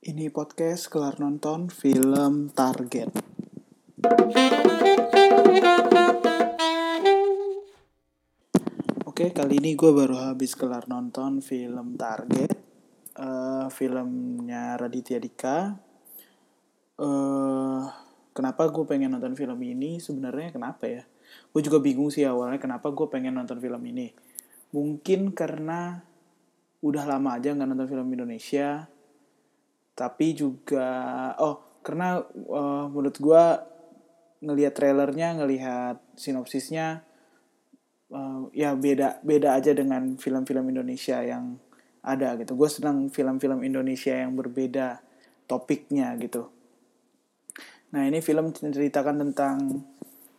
Ini podcast kelar nonton film Target. Oke, kali ini gue baru habis kelar nonton film Target. Eh, filmnya Raditya Dika. Eh, kenapa gue pengen nonton film ini? Sebenarnya kenapa ya? Gue juga bingung sih awalnya kenapa gue pengen nonton film ini. Mungkin karena udah lama aja nggak nonton film Indonesia tapi juga oh karena uh, menurut gue ngelihat trailernya ngelihat sinopsisnya uh, ya beda beda aja dengan film-film Indonesia yang ada gitu. Gue senang film-film Indonesia yang berbeda topiknya gitu. Nah ini film menceritakan tentang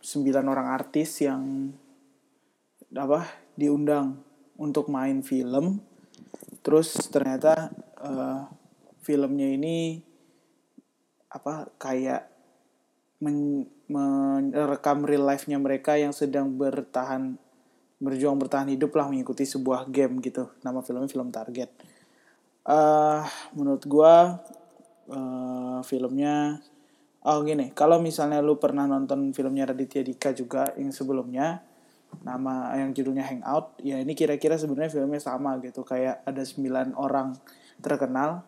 sembilan orang artis yang apa diundang untuk main film. Terus ternyata uh, filmnya ini apa kayak men, merekam real life-nya mereka yang sedang bertahan berjuang bertahan hidup lah mengikuti sebuah game gitu. Nama filmnya film Target. Uh, menurut gua uh, filmnya oh gini. Kalau misalnya lu pernah nonton filmnya Raditya Dika juga yang sebelumnya nama yang judulnya Hangout ya ini kira-kira sebenarnya filmnya sama gitu. Kayak ada 9 orang terkenal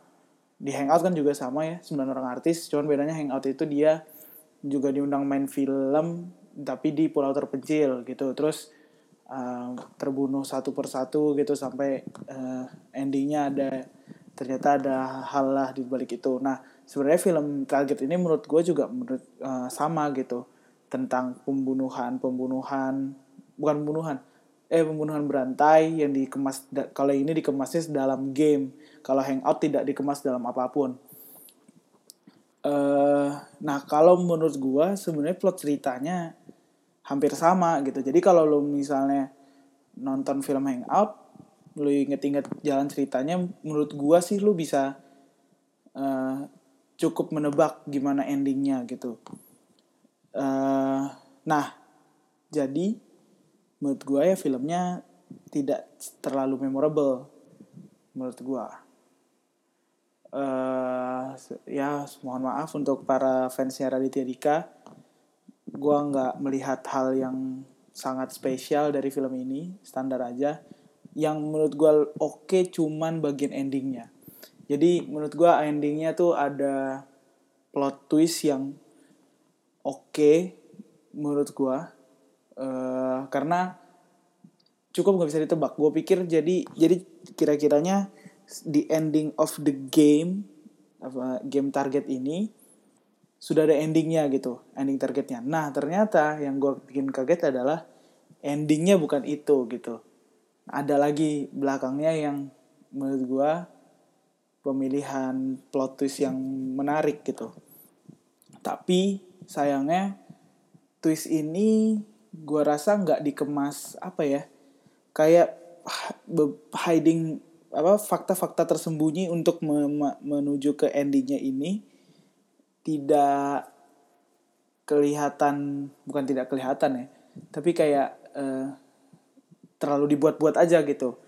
di Hangout kan juga sama ya 9 orang artis cuman bedanya Hangout itu dia juga diundang main film tapi di pulau terpencil gitu. Terus uh, terbunuh satu persatu gitu sampai uh, endingnya ada ternyata ada hal lah di balik itu. Nah sebenarnya film Target ini menurut gue juga menurut uh, sama gitu tentang pembunuhan pembunuhan bukan pembunuhan eh pembunuhan berantai yang dikemas kalau ini dikemasnya dalam game. Kalau hangout tidak dikemas dalam apa pun. Uh, nah kalau menurut gua sebenarnya plot ceritanya hampir sama gitu. Jadi kalau lo misalnya nonton film hangout lo inget-inget jalan ceritanya menurut gua sih lo bisa uh, cukup menebak gimana endingnya gitu. Uh, nah jadi menurut gue ya filmnya tidak terlalu memorable menurut gue uh, ya mohon maaf untuk para fansnya Raditya Dika. Gue nggak melihat hal yang sangat spesial dari film ini standar aja. Yang menurut gue oke okay, cuman bagian endingnya. Jadi menurut gue endingnya tuh ada plot twist yang oke okay, menurut gue uh, karena cukup nggak bisa ditebak. Gue pikir jadi jadi kira-kiranya di ending of the game apa game target ini sudah ada endingnya gitu ending targetnya. Nah ternyata yang gue bikin kaget adalah endingnya bukan itu gitu. Ada lagi belakangnya yang menurut gue pemilihan plot twist yang menarik gitu. Tapi sayangnya twist ini gue rasa nggak dikemas apa ya kayak hiding apa fakta-fakta tersembunyi untuk me menuju ke endingnya ini tidak kelihatan bukan tidak kelihatan ya tapi kayak uh, terlalu dibuat-buat aja gitu.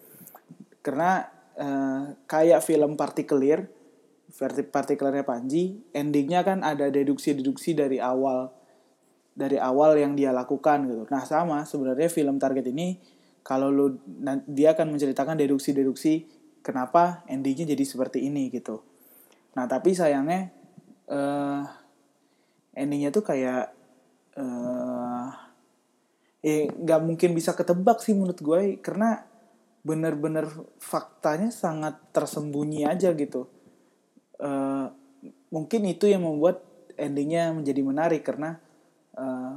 Karena uh, kayak film partikelir partikelernya Panji endingnya kan ada deduksi-deduksi dari awal dari awal yang dia lakukan gitu nah sama sebenarnya film target ini kalau lu dia akan menceritakan deduksi-deduksi kenapa endingnya jadi seperti ini gitu. Nah tapi sayangnya uh, endingnya tuh kayak uh, eh nggak mungkin bisa ketebak sih menurut gue karena bener-bener faktanya sangat tersembunyi aja gitu. Uh, mungkin itu yang membuat endingnya menjadi menarik karena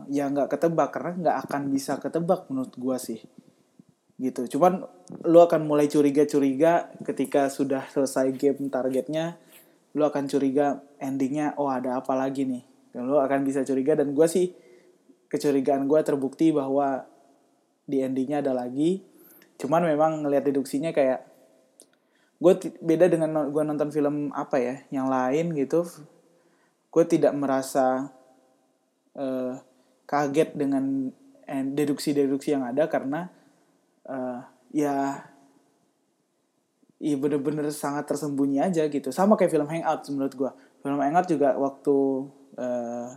ya nggak ketebak karena nggak akan bisa ketebak menurut gue sih. Gitu. Cuman lu akan mulai curiga-curiga ketika sudah selesai game targetnya lu akan curiga endingnya oh ada apa lagi nih. Dan lu akan bisa curiga dan gue sih kecurigaan gue terbukti bahwa di endingnya ada lagi. Cuman memang ngelihat deduksinya kayak gue beda dengan gue nonton film apa ya yang lain gitu. Gue tidak merasa uh, kaget dengan eh, deduksi-deduksi yang ada karena uh, ya iya bener-bener sangat tersembunyi aja gitu. Sama kayak film Hangout menurut gue film Hangout juga waktu uh,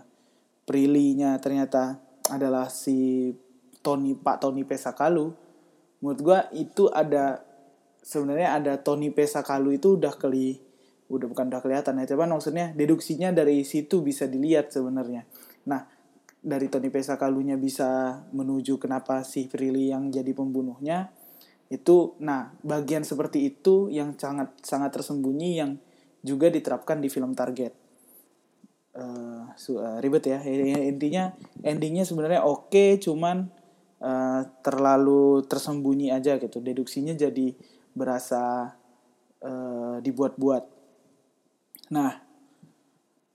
Prilly-nya ternyata adalah si Tony Pak Tony Pesakalu. Menurut gue itu ada sebenarnya ada Tony Pesakalu itu udah keli udah bukan udah kelihatan ya cuman maksudnya deduksinya dari situ bisa dilihat sebenarnya. Nah dari Tony Pesakalunya bisa menuju kenapa si Prilly yang jadi pembunuhnya itu nah bagian seperti itu yang sangat sangat tersembunyi yang juga diterapkan di film Target. Uh, ribet ya intinya endingnya sebenarnya oke okay, cuman uh, terlalu tersembunyi aja gitu. Deduksinya jadi berasa uh, dibuat-buat. Nah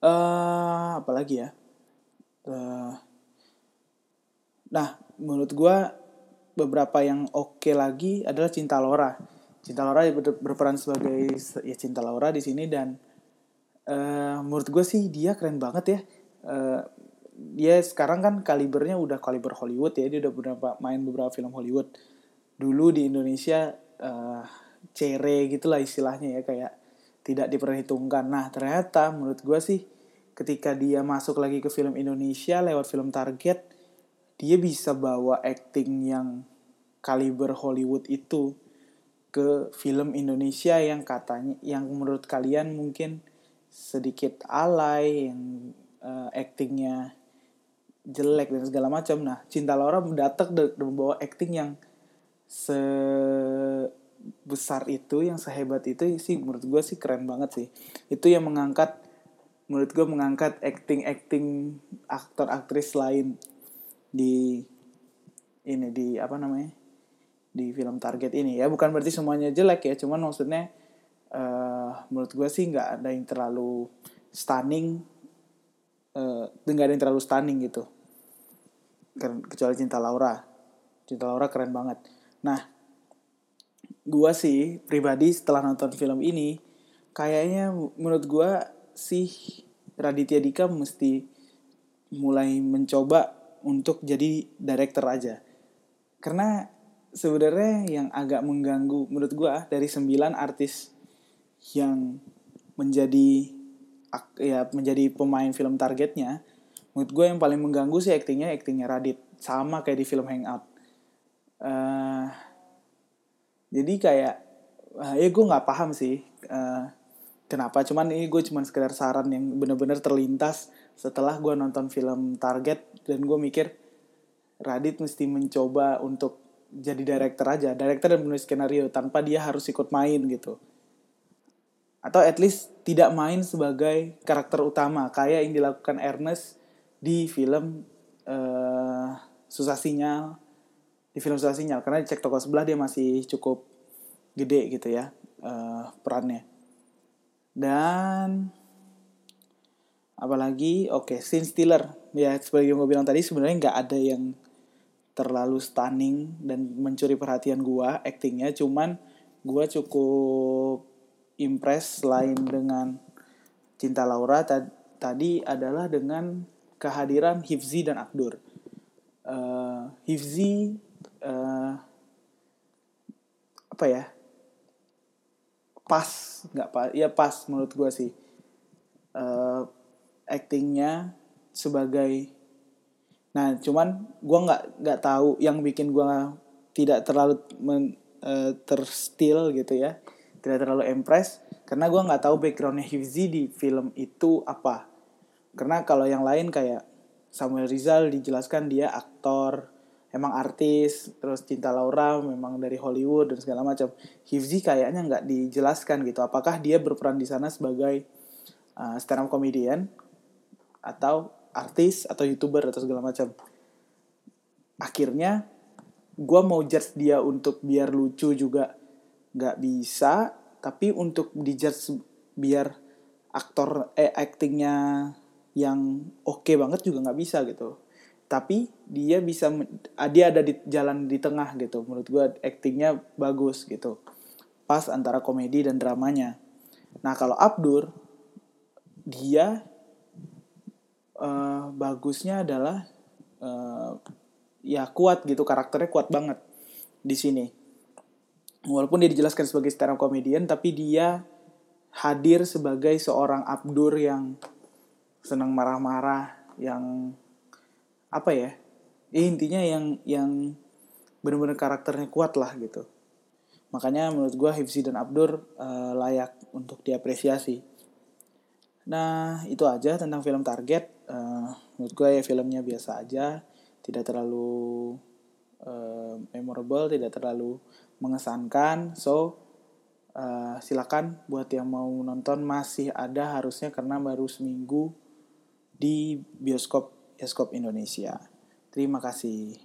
uh, apalagi ya nah menurut gue beberapa yang oke okay lagi adalah Cinta Laura. Cinta Laura ber berperan sebagai ya Cinta Laura di sini dan uh, menurut gue sih dia keren banget ya. Uh, dia sekarang kan kalibernya udah kaliber Hollywood ya. Dia udah beberapa main beberapa film Hollywood. Dulu di Indonesia uh, cere gitulah istilahnya ya kayak tidak diperhitungkan. Nah ternyata menurut gue sih ketika dia masuk lagi ke film Indonesia lewat film Target dia bisa bawa acting yang kaliber Hollywood itu ke film Indonesia yang katanya yang menurut kalian mungkin sedikit alay yang uh, actingnya jelek dan segala macam. Nah Cinta Laura datang dan membawa acting yang sebesar itu yang sehebat itu sih menurut gue sih keren banget sih. Itu yang mengangkat menurut gue mengangkat acting acting aktor aktris lain di ini di apa namanya? Di film target ini ya. Bukan berarti semuanya jelek ya cuman maksudnya uh, menurut gue sih nggak ada yang terlalu stunning uh, nggak ada yang terlalu stunning gitu. Kecuali cinta Laura. Cinta Laura keren banget. Nah gue sih pribadi setelah nonton film ini kayaknya menurut gue sih Raditya Dika mesti mulai mencoba untuk jadi director aja. Karena sebenarnya yang agak mengganggu menurut gue dari sembilan artis yang menjadi ya menjadi pemain film targetnya, menurut gue yang paling mengganggu sih aktingnya aktingnya Radit sama kayak di film Hangout. Uh, jadi kayak uh, ya gue nggak paham sih uh, kenapa. Cuman ini gue cuman sekedar saran yang bener-bener terlintas setelah gue nonton film Target dan gue mikir Radit mesti mencoba untuk jadi director aja, director dan menulis skenario tanpa dia harus ikut main gitu. Atau at least tidak main sebagai karakter utama kayak yang dilakukan Ernest di film uh, Susah Sinyal di film Susah Sinyal karena cek toko sebelah dia masih cukup gede gitu ya uh, perannya. Dan apalagi oke okay, scene stealer ya seperti yang gue bilang tadi sebenarnya nggak ada yang terlalu stunning dan mencuri perhatian gue actingnya. Cuman gue cukup impress selain dengan cinta Laura tadi adalah dengan kehadiran Hifzi dan Akdur uh, Hifzi uh, apa ya pas nggak pas ya pas menurut gue sih. Uh, actingnya sebagai nah cuman gue nggak nggak tahu yang bikin gue tidak terlalu men, uh, terstil gitu ya tidak terlalu impress karena gue nggak tahu backgroundnya Hifzi di film itu apa. Karena kalau yang lain kayak Samuel Rizal dijelaskan dia aktor emang artis terus Cinta Laura memang dari Hollywood dan segala macam. Hifzi kayaknya nggak dijelaskan gitu. Apakah dia berperan di sana sebagai uh, stand up comedian atau artis atau youtuber atau segala macam? Akhirnya gue mau judge dia untuk biar lucu juga nggak bisa tapi untuk dijudge biar aktor eh actingnya yang oke okay banget juga nggak bisa gitu tapi dia bisa dia ada di jalan di tengah gitu. Menurut gue actingnya bagus gitu. Pas antara komedi dan dramanya. Nah kalau Abdur dia uh, bagusnya adalah uh, ya kuat gitu. Karakternya kuat banget di sini. Walaupun dia dijelaskan sebagai stand up comedian tapi dia hadir sebagai seorang Abdur yang senang marah-marah yang apa ya ya intinya yang yang benar-benar karakternya kuat lah gitu. Makanya menurut gue Hifzi dan Abdur uh, layak untuk diapresiasi. Nah itu aja tentang film Target. Uh, menurut gue ya filmnya biasa aja tidak terlalu uh, memorable tidak terlalu mengesankan. So uh, silakan buat yang mau nonton masih ada harusnya karena baru seminggu di bioskop bioskop Indonesia. Terima kasih